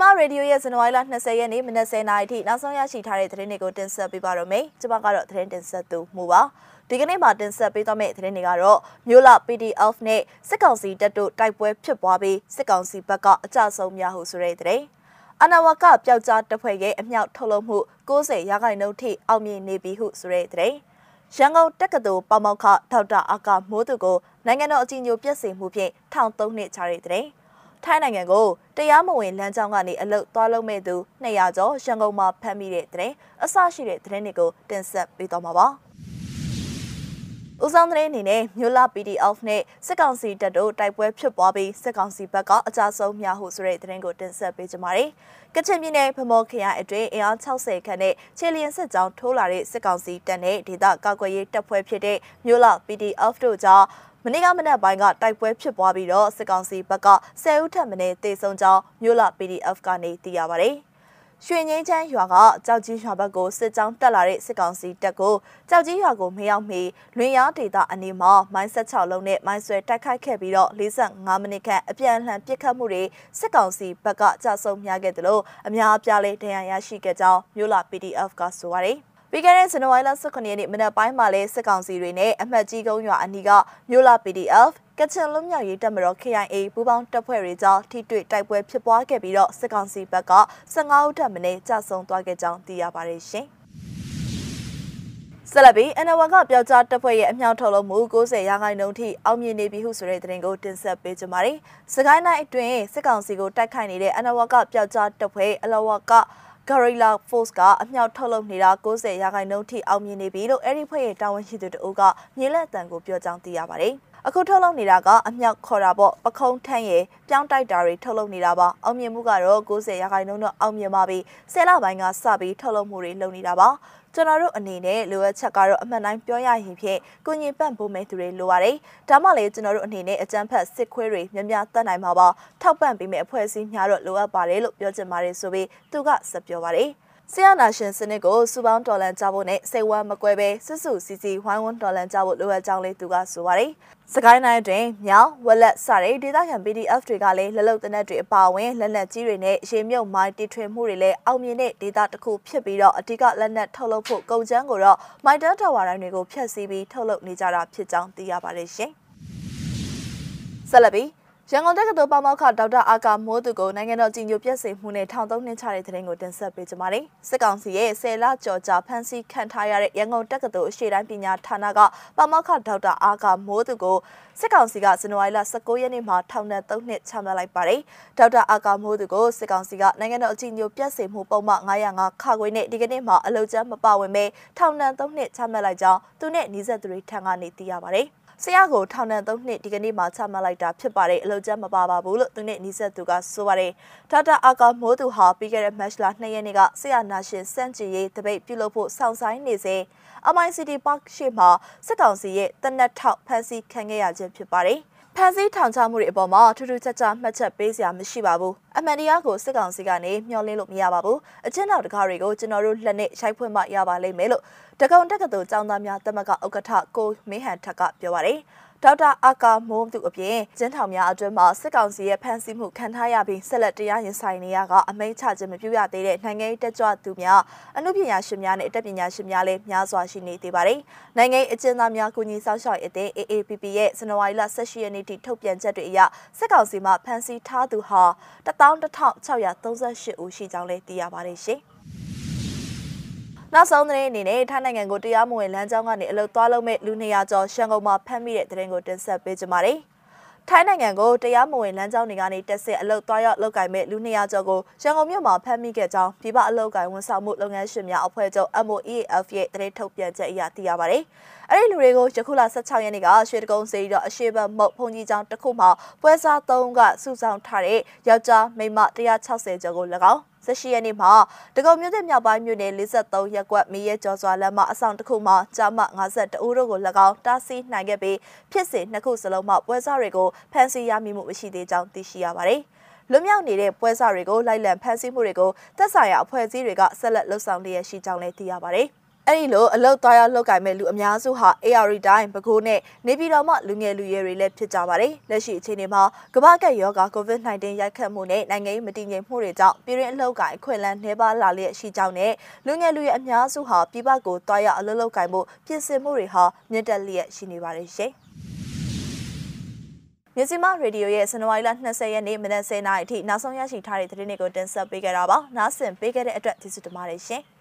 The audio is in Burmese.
မရေဒီယိုရဲ့ဇန်နဝါရီလ20ရက်နေ့မနက်10:00နာရီထိနောက်ဆုံးရရှိထားတဲ့သတင်းတွေကိုတင်ဆက်ပေးပါရမယ်။ကျွန်မကတော့သတင်းတင်ဆက်သူမှုပါ။ဒီကနေ့မှာတင်ဆက်ပေးသွားမယ့်သတင်းတွေကတော့မြို့လ PDF နဲ့စစ်ကောင်စီတပ်တို့တိုက်ပွဲဖြစ်ပွားပြီးစစ်ကောင်စီဘက်ကအကြဆုံးများဟုဆိုတဲ့သတင်း။အနာဝကပျောက်ကြားတပ်ဖွဲ့ရဲ့အမြောက်ထုတ်လုပ်မှု90ရာခိုင်နှုန်းထိအောင်မြင်နေပြီဟုဆိုတဲ့သတင်း။ရန်ကုန်တက္ကသိုလ်ပေါမောက်ခဒေါက်တာအာကာမိုးသူကိုနိုင်ငံတော်အကြီးအကျယ်ပြည့်စုံမှုဖြင့်ထောင်သုံးနှစ်ချတဲ့တဲ့ ထိုင်းနိုင်ငံကိုတရားမဝင်လမ်းကြောင်းကနေအလုတ်သွားလုံးမဲ့သူ200ကျော်ရန်ကုန်မှာဖမ်းမိတဲ့တဲ့အဆရှိတဲ့သတင်းတွေကိုတင်ဆက်ပေးသွားမှာပါ။ဦးဆောင်တဲ့အနေနဲ့မြို့လာ PDF နဲ့စစ်ကောင်စီတပ်တို့တိုက်ပွဲဖြစ်ပွားပြီးစစ်ကောင်စီဘက်ကအကြဆုံးများဟုဆိုတဲ့သတင်းကိုတင်ဆက်ပေးကြပါမယ်။ကချင်ပြည်နယ်ဖမော်ခရိုင်အတွင်းအင်အား60ခန့်နဲ့ခြေလျင်စစ်ကြောင်းထိုးလာတဲ့စစ်ကောင်စီတပ်နဲ့ဒေသကာကွယ်ရေးတပ်ဖွဲ့ဖြစ်တဲ့မြို့လာ PDF တို့ကြောင့် မနေ့ကမနက်ပိုင်းကတိုက်ပွဲဖြစ်ပွားပြီးတော့စစ်ကောင်စီဘက်က10ဦးထပ်မံတေဆုံးကြောင်းမြို့လာ PDF ကနေသိရပါတယ်။ရွှေငင်းချမ်းရွာကကြောက်ကြီးရွာဘက်ကိုစစ်ကြောင်းတက်လာတဲ့စစ်ကောင်စီတပ်ကိုကြောက်ကြီးရွာကိုမရောက်မီလွင်ရားဒေသအနီးမှာမိုင်းဆက်6လုံးနဲ့မိုင်းဆွဲတိုက်ခိုက်ခဲ့ပြီးတော့45မိနစ်ခန့်အပြန်အလှန်ပစ်ခတ်မှုတွေစစ်ကောင်စီဘက်ကကြဆုံများခဲ့တယ်လို့အများအပြားလေးဒဏ်ရာရရှိခဲ့ကြောင်းမြို့လာ PDF ကဆိုပါတယ် ပြီးခဲ့တဲ့ဇန်နဝါရီလ18ရက်နေ့မနက်ပိုင်းမှာလဲစစ်ကောင်စီတွေနဲ့အမှတ်ကြီးကုန်းရွာအနီးကမြို့လာ PDF ကချင်လွတ်မြောက်ရေးတပ်မတော် KIA ပူးပေါင်းတပ်ဖွဲ့တွေကြောင့်ထိတွေ့တိုက်ပွဲဖြစ်ပွားခဲ့ပြီးတော့စစ်ကောင်စီဘက်က15ဦးထပ်မံကြာဆုံးသွားခဲ့ကြောင်းသိရပါတယ်ရှင်။ဆလဘီအနဝကပျောက်ကြားတပ်ဖွဲ့ရဲ့အမြောက်ထုတ်လုပ်မှု90ရာခိုင်နှုန်းထိအောင်မြင်နေပြီဟုဆိုတဲ့သတင်းကိုတင်ဆက်ပေးကြပါမယ်။စကိုင်းတိုင်းအတွင်းစစ်ကောင်စီကိုတိုက်ခိုက်နေတဲ့အနဝကပျောက်ကြားတပ်ဖွဲ့အလဝက Guerrilla Force ကအမြောက်ထုတ်လုပ်နေတာ90ရာခိုင်နှုန်းထိအောင်မြင်နေပြီလို့အဲ့ဒီဖွဲ့ရဲ့တာဝန်ရှိသူတအုပ်ကမြေလက်အတန်ကိုပြောကြောင်းသိရပါတယ်။ အခုထုတ်လုပ်နေတာကအမြောက်ခေါ်တာပေါ့ပခုံးထန်းရယ်ပြောင်းတိုက်တာတွေထုတ်လုပ်နေတာပါအောင်မြင်မှုကတော့90ရာခိုင်နှုန်းတော့အောင်မြင်ပါပြီဆယ်လပိုင်းကစပြီးထုတ်လုပ်မှုတွေလုပ်နေတာပါကျွန်တော်တို့အနေနဲ့လိုအပ်ချက်ကတော့အမှန်တိုင်းပြောရရင်ဖြင့်ကိုညင်ပန့်ဖို့မဲ့သူတွေလိုပါတယ်ဒါမှလည်းကျွန်တော်တို့အနေနဲ့အကြမ်းဖက်စစ်ခွေးတွေများများတတ်နိုင်မှာပါထောက်ပံ့ပေးမယ့်အဖွဲ့အစည်းများတော့လိုအပ်ပါတယ်လို့ပြောချင်ပါတယ်ဆိုပြီးသူကဆက်ပြောပါတယ် ဆရာနာရှင်စနစ်ကိုစူပေါင်းဒေါ်လန်ကြဖို့နဲ့စိတ်ဝမ်းမကွဲပဲစွစွစီစီဝိုင်းဝန်းဒေါ်လန်ကြဖို့လိုအပ်ကြောင်းလေးသူကဆိုပါတယ်။စကိုင်းတိုင်းတွင်မြောင်ဝလက်စတဲ့ဒေသခံ PDF တွေကလည်းလက်လုံတနက်တွေအပါအဝင်လက်နက်ကြီးတွေနဲ့ရေမြုပ်မိုင်းတီထွင်မှုတွေလည်းအောင်မြင်တဲ့ဒေသတစ်ခုဖြစ်ပြီးတော့အဓိကလက်နက်ထုတ်လုပ်ဖို့ကုန်ကျန်းကိုတော့မိုက်တန်တာဝါတိုင်းတွေကိုဖျက်ဆီးပြီးထုတ်လုပ်နေကြတာဖြစ်ကြောင်းသိရပါတယ်ရှင်။ဆက်လက်ပြီး ရန်ကုန်တက္ကသိုလ်ပါမောက္ခဒေါက်တာအာကာမိုးသူကိုနိုင်ငံတော်ကြီးညိုပြည့်စုံမှုနဲ့ထောင်သုံးနှစ်ချတဲ့သတင်းကိုတင်ဆက်ပေးကြပါမယ်။စစ်ကောင်စီရဲ့ဆယ်လကျော်ကြာဖမ်းဆီးခံထားရတဲ့ရန်ကုန်တက္ကသိုလ်အရှေ့တိုင်းပညာဌာနကပါမောက္ခဒေါက်တာအာကာမိုးသူကိုစစ်ကောင်စီကဇန်နဝါရီလ19ရက်နေ့မှာထောင်ဒဏ်3နှစ်ချမှတ်လိုက်ပါတယ်။ဒေါက်တာအာကာမိုးသူကိုစစ်ကောင်စီကနိုင်ငံတော်အကြီးအကျယ်ပြည့်စုံမှုပုံမှန်905ခါခွေနဲ့ဒီကနေ့မှာအလုကျန်းမပါဝင်ပဲထောင်ဒဏ်3နှစ်ချမှတ်လိုက်ကြောင်းသူနဲ့နှီးဆက်သူတွေထံကနေသိရပါတယ်။ ဆရာကိုထောင်ဒဏ်၃နှစ်ဒီကနေ့မှချမှတ်လိုက်တာဖြစ်ပါတယ်အလုပ်ကျမပါပါဘူးလို့သူနဲ့နီးစပ်သူကဆိုပါတယ်ဒေါက်တာအာကာမိုးသူဟာပြီးခဲ့တဲ့မတ်လ2ရက်နေ့ကဆရာနာရှင်စန့်ကျင်ရေးတပိတ်ပြုလုပ်ဖို့စောင့်ဆိုင်နေစဉ် MICT Park ရှိမှာစစ်ကောင်စီရဲ့တနက်ထောက်ဖမ်းဆီးခံခဲ့ရခြင်းဖြစ်ပါတယ် ဖန်စီထောင်ချမှုတွေအပေါ်မှာထူးထူးခြားခြားမှတ်ချက်ပေးစရာမရှိပါဘူးအမှန်တရားကိုစစ်ကောင်စီကနေမျှော်လင့်လို့မရပါဘူးအချင်းတော်တကားတွေကိုကျွန်တော်တို့လက်နဲ့ရိုက်ဖွင့်မှရပါလိမ့်မယ်လို့တကုံတက္ကသိုလ်ကျောင်းသားများတမကဥက္ကဋ္ဌကိုမင်းဟန်ထက်ကပြောပါတယ် ဒေါက်တာအာကာမိုးသူအပြင်ကျင်းထောင်များအတွင်းမှာစစ်ကောင်စီရဲ့ဖမ်းဆီးမှုခံထားရပြီးဆက်လက်တရားရင်ဆိုင်နေရကအမိန့်ချခြင်းမပြုရသေးတဲ့နိုင်ငံရေးတက်ကြွသူများအမှုပညာရှင်များနဲ့အတတ်ပညာရှင်များလည်းများစွာရှိနေသေးပါတယ်။နိုင်ငံရေးအကျဉ်းသားများကူညီဆောင်ရှောက်ရေးအသင်း AAPP ရဲ့ဇန်နဝါရီလ18ရက်နေ့ထိထုတ်ပြန်ချက်တွေအရစစ်ကောင်စီမှဖမ်းဆီးထားသူဟာ11638ဦးရှိကြောင်းလည်းသိရပါတယ်ရှင်။ နောက်ဆုံးသတင်းအနေနဲ့ထိုင်းနိုင်ငံကိုတရားမဝင်လမ်းကြောင်းကနေအလုတ်သွားလုပ်မဲ့လူ200ကျော်ရှန်ကုန်မှာဖမ်းမိတဲ့သတင်းကိုတင်ဆက်ပေးကြပါမယ်။ထိုင်းနိုင်ငံကိုတရားမဝင်လမ်းကြောင်းတွေကနေတက်ဆက်အလုတ်သွားရောက်လုပ်ကိုင်မဲ့လူ200ကျော်ကိုရန်ကုန်မြို့မှာဖမ်းမိခဲ့ကြောင်းပြည်ပအလုတ်ကိုင်ဝန်ဆောင်မှုလုပ်ငန်းရှင်များအဖွဲ့ချုပ် MOEAF ရဲ့သတင်းထုတ်ပြန်ချက်အရသိရပါတယ်။အဲ့ဒီလူတွေကိုယခုလ16ရက်နေ့ကရွှေတကုံစေးတော့အရှိဘမုတ်ဖုန်ကြီးကျောင်းတစ်ခုမှာပွဲစား3ကစုဆောင်ထားတဲ့ယောက်ျားမိန်းမ160ကျော်ကို၎င်း 18ရက်နေ့မှာတကုံမြို့တဲ့မြောက်ပိုင်းမြို့နယ်53ရပ်ကွက်မီးရဲကျော်စွာလမ်းမအဆောင်တစ်ခုမှာကြားမ52ဦးတို့ကို၎င်းတားဆီးနိုင်ခဲ့ပြီးဖြစ်စဉ်နှစ်ခုစလုံးမှာပွဲစားတွေကိုဖမ်းဆီးရမိမှုမရှိသေးကြောင်းသိရှိရပါတယ်။လွမြောက်နေတဲ့ပွဲစားတွေကိုလိုက်လံဖမ်းဆီးမှုတွေကိုသက်ဆိုင်ရာအဖွဲ့အစည်းတွေကဆက်လက်လှုပ်ဆောင်လျက်ရှိကြောင်းလည်းသိရပါတယ်။ အဲဒီလိုအလုတ်သွားရောက်လောက်ကင်မဲ့လူအများစုဟာ AR တိုင်းပဲခူးနဲ့နေပြည်တော်မှလူငယ်လူရွယ်တွေလည်းဖြစ်ကြပါတယ်။လက်ရှိအခြေအနေမှာကမ္ဘာ့ကပ်ရောဂါ COVID-19 ရိုက်ခတ်မှုနဲ့နိုင်ငံရေးမတည်ငြိမ်မှုတွေကြောင့်ပြည်တွင်းအလုတ်ကင်အခွင့်အလမ်းနှဲပါလာလျက်ရှိကြောင်းနဲ့လူငယ်လူရွယ်အများစုဟာပြည်ပကိုသွားရောက်အလုတ်လောက်ကင်မှုပြင်ဆင်မှုတွေဟာမြင့်တက်လျက်ရှိနေပါတယ်ရှင်။မြစီမရေဒီယိုရဲ့ဇန်နဝါရီလ20ရက်နေ့မနက်10:00နာရီအထိနောက်ဆုံးရရှိထားတဲ့သတင်းတွေကိုတင်ဆက်ပေးကြတာပါ။နားဆင်ပေးခဲ့တဲ့အတွက်ကျေးဇူးတင်ပါတယ်ရှင်။